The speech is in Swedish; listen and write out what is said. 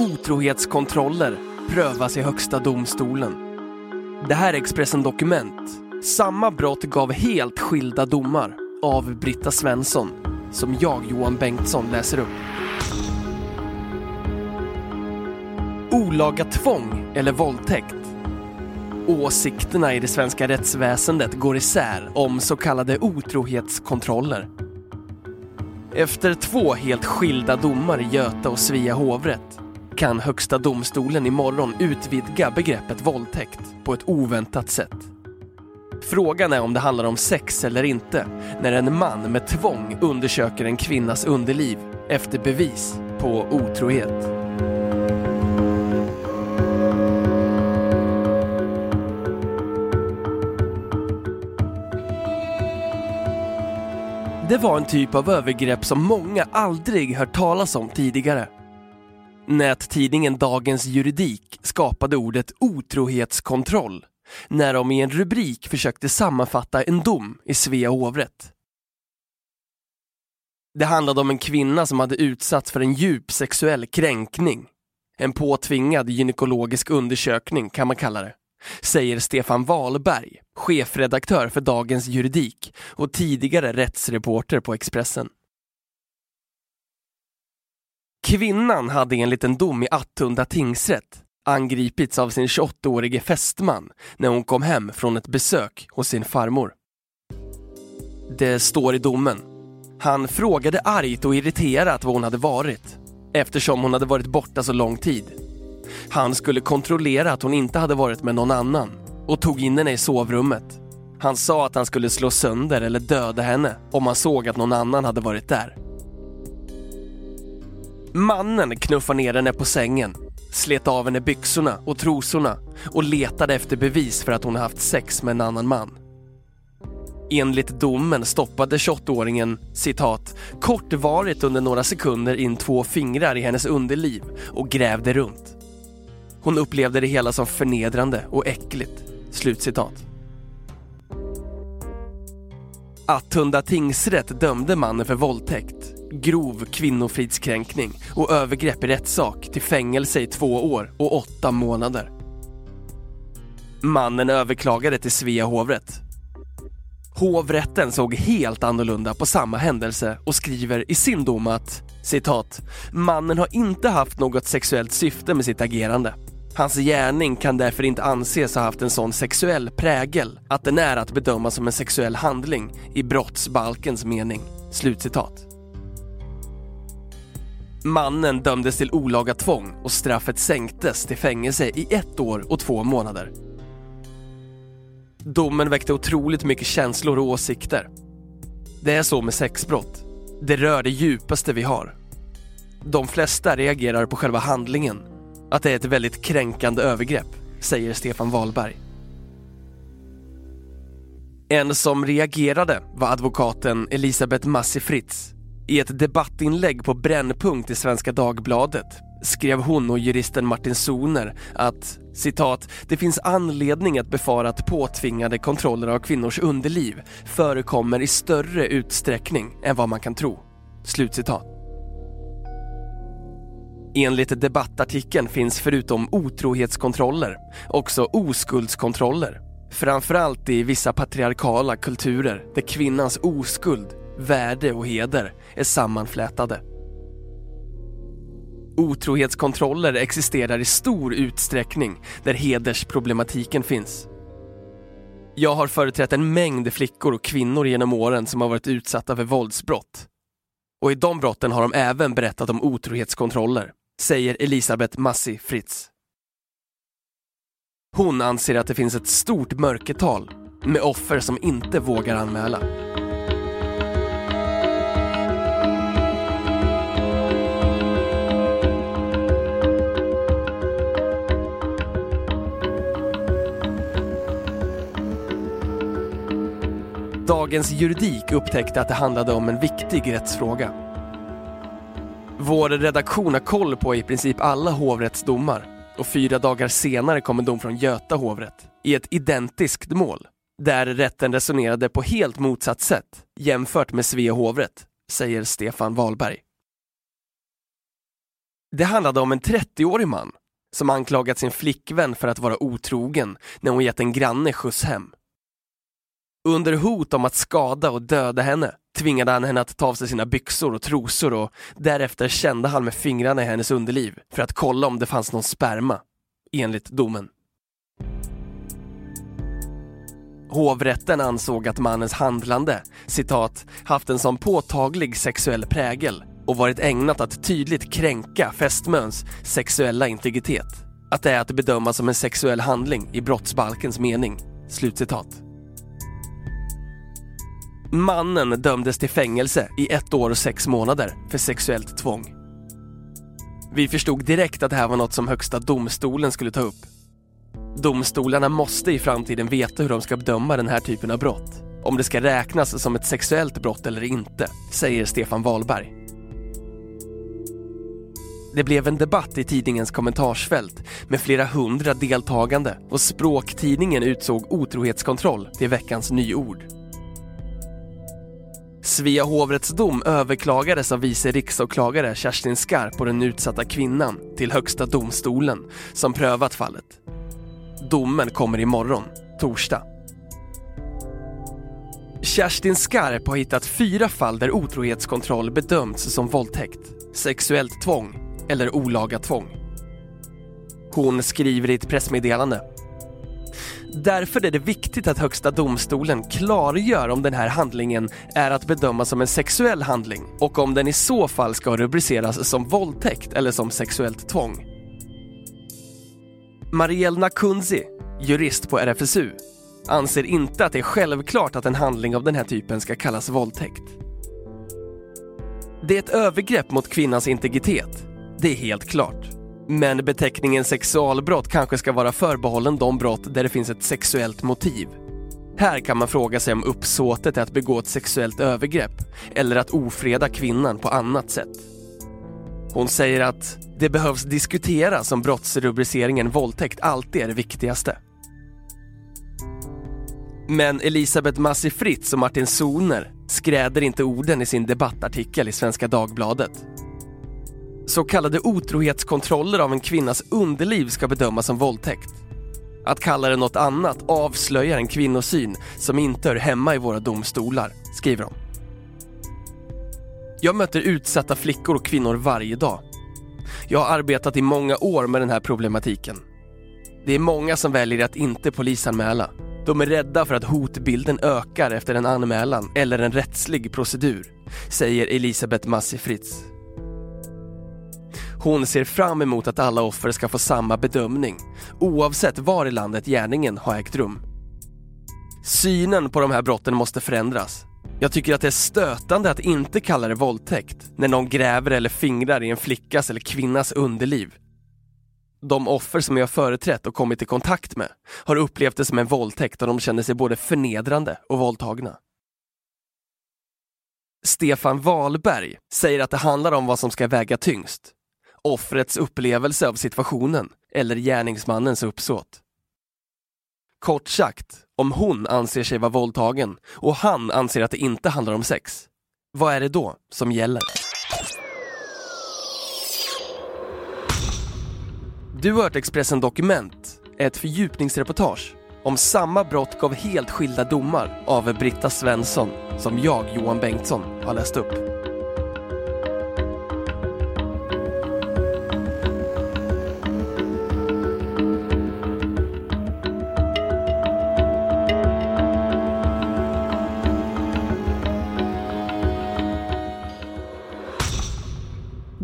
Otrohetskontroller prövas i Högsta domstolen. Det här är Expressen Dokument. Samma brott gav helt skilda domar av Britta Svensson, som jag, Johan Bengtsson, läser upp. Olaga tvång eller våldtäkt. Åsikterna i det svenska rättsväsendet går isär om så kallade otrohetskontroller. Efter två helt skilda domar i Göta och Svea hovrätt kan Högsta domstolen imorgon utvidga begreppet våldtäkt på ett oväntat sätt. Frågan är om det handlar om sex eller inte när en man med tvång undersöker en kvinnas underliv efter bevis på otrohet. Det var en typ av övergrepp som många aldrig hört talas om tidigare. Nättidningen Dagens Juridik skapade ordet otrohetskontroll när de i en rubrik försökte sammanfatta en dom i Svea hovrätt. Det handlade om en kvinna som hade utsatts för en djup sexuell kränkning. En påtvingad gynekologisk undersökning kan man kalla det, säger Stefan Wahlberg, chefredaktör för Dagens Juridik och tidigare rättsreporter på Expressen. Kvinnan hade enligt en dom i Attunda tingsrätt angripits av sin 28-årige fästman när hon kom hem från ett besök hos sin farmor. Det står i domen. Han frågade argt och irriterat var hon hade varit eftersom hon hade varit borta så lång tid. Han skulle kontrollera att hon inte hade varit med någon annan och tog in henne i sovrummet. Han sa att han skulle slå sönder eller döda henne om han såg att någon annan hade varit där. Mannen knuffade ner henne på sängen, slet av henne byxorna och trosorna och letade efter bevis för att hon haft sex med en annan man. Enligt domen stoppade 28-åringen citat kortvarigt under några sekunder in två fingrar i hennes underliv och grävde runt. Hon upplevde det hela som förnedrande och äckligt. Slutcitat. Attunda tingsrätt dömde mannen för våldtäkt, grov kvinnofridskränkning och övergrepp i rättssak till fängelse i två år och åtta månader. Mannen överklagade till Svea hovrätt. Hovrätten såg helt annorlunda på samma händelse och skriver i sin dom att citat, mannen har inte haft något sexuellt syfte med sitt agerande. Hans gärning kan därför inte anses ha haft en sån sexuell prägel att den är att bedöma som en sexuell handling i brottsbalkens mening. Slutcitat. Mannen dömdes till olaga tvång och straffet sänktes till fängelse i ett år och två månader. Domen väckte otroligt mycket känslor och åsikter. Det är så med sexbrott. Det rör det djupaste vi har. De flesta reagerar på själva handlingen att det är ett väldigt kränkande övergrepp, säger Stefan Wahlberg. En som reagerade var advokaten Elisabeth Massi Fritz. I ett debattinlägg på Brännpunkt i Svenska Dagbladet skrev hon och juristen Martin Soner att citat, det finns anledning att befara att påtvingade kontroller av kvinnors underliv förekommer i större utsträckning än vad man kan tro. Slutcitat. Enligt debattartikeln finns förutom otrohetskontroller också oskuldskontroller. Framförallt i vissa patriarkala kulturer där kvinnans oskuld, värde och heder är sammanflätade. Otrohetskontroller existerar i stor utsträckning där hedersproblematiken finns. Jag har företrätt en mängd flickor och kvinnor genom åren som har varit utsatta för våldsbrott. Och i de brotten har de även berättat om otrohetskontroller säger Elisabeth Massi Fritz. Hon anser att det finns ett stort mörkertal med offer som inte vågar anmäla. Dagens Juridik upptäckte att det handlade om en viktig rättsfråga. Vår redaktion har koll på i princip alla hovrättsdomar och fyra dagar senare kom en dom från Göta hovrätt i ett identiskt mål där rätten resonerade på helt motsatt sätt jämfört med Svea hovrätt, säger Stefan Wahlberg. Det handlade om en 30-årig man som anklagat sin flickvän för att vara otrogen när hon gett en granne skjuts hem. Under hot om att skada och döda henne tvingade han henne att ta av sig sina byxor och trosor och därefter kände han med fingrarna i hennes underliv för att kolla om det fanns någon sperma, enligt domen. Hovrätten ansåg att mannens handlande, citat, haft en sån påtaglig sexuell prägel och varit ägnat att tydligt kränka fästmöns sexuella integritet. Att det är att bedöma som en sexuell handling i brottsbalkens mening. Slutcitat. Mannen dömdes till fängelse i ett år och sex månader för sexuellt tvång. Vi förstod direkt att det här var något som Högsta domstolen skulle ta upp. Domstolarna måste i framtiden veta hur de ska bedöma den här typen av brott. Om det ska räknas som ett sexuellt brott eller inte, säger Stefan Wahlberg. Det blev en debatt i tidningens kommentarsfält med flera hundra deltagande och språktidningen utsåg otrohetskontroll till veckans nyord. Svea hovrätts dom överklagades av vice riksåklagare Kerstin Skarp och den utsatta kvinnan till Högsta domstolen som prövat fallet. Domen kommer imorgon, torsdag. Kerstin Skarp har hittat fyra fall där otrohetskontroll bedömts som våldtäkt, sexuellt tvång eller olaga tvång. Hon skriver i ett pressmeddelande. Därför är det viktigt att Högsta domstolen klargör om den här handlingen är att bedöma som en sexuell handling och om den i så fall ska rubriceras som våldtäkt eller som sexuellt tvång. Marielle Nakunzi, jurist på RFSU, anser inte att det är självklart att en handling av den här typen ska kallas våldtäkt. Det är ett övergrepp mot kvinnans integritet, det är helt klart. Men beteckningen sexualbrott kanske ska vara förbehållen de brott där det finns ett sexuellt motiv. Här kan man fråga sig om uppsåtet är att begå ett sexuellt övergrepp eller att ofreda kvinnan på annat sätt. Hon säger att det behövs diskuteras om brottsrubriceringen våldtäkt alltid är det viktigaste. Men Elisabeth Massi Fritz och Martin Soner skräder inte orden i sin debattartikel i Svenska Dagbladet. Så kallade otrohetskontroller av en kvinnas underliv ska bedömas som våldtäkt. Att kalla det något annat avslöjar en kvinnosyn som inte hör hemma i våra domstolar, skriver de. Jag möter utsatta flickor och kvinnor varje dag. Jag har arbetat i många år med den här problematiken. Det är många som väljer att inte polisanmäla. De är rädda för att hotbilden ökar efter en anmälan eller en rättslig procedur, säger Elisabeth Massi Fritz. Hon ser fram emot att alla offer ska få samma bedömning, oavsett var i landet gärningen har ägt rum. Synen på de här brotten måste förändras. Jag tycker att det är stötande att inte kalla det våldtäkt när någon gräver eller fingrar i en flickas eller kvinnas underliv. De offer som jag företrätt och kommit i kontakt med har upplevt det som en våldtäkt och de känner sig både förnedrande och våldtagna. Stefan Wahlberg säger att det handlar om vad som ska väga tyngst offrets upplevelse av situationen eller gärningsmannens uppsåt. Kort sagt, om hon anser sig vara våldtagen och han anser att det inte handlar om sex, vad är det då som gäller? Du har hört Expressen Dokument, ett fördjupningsreportage om samma brott gav helt skilda domar av Britta Svensson som jag, Johan Bengtsson, har läst upp.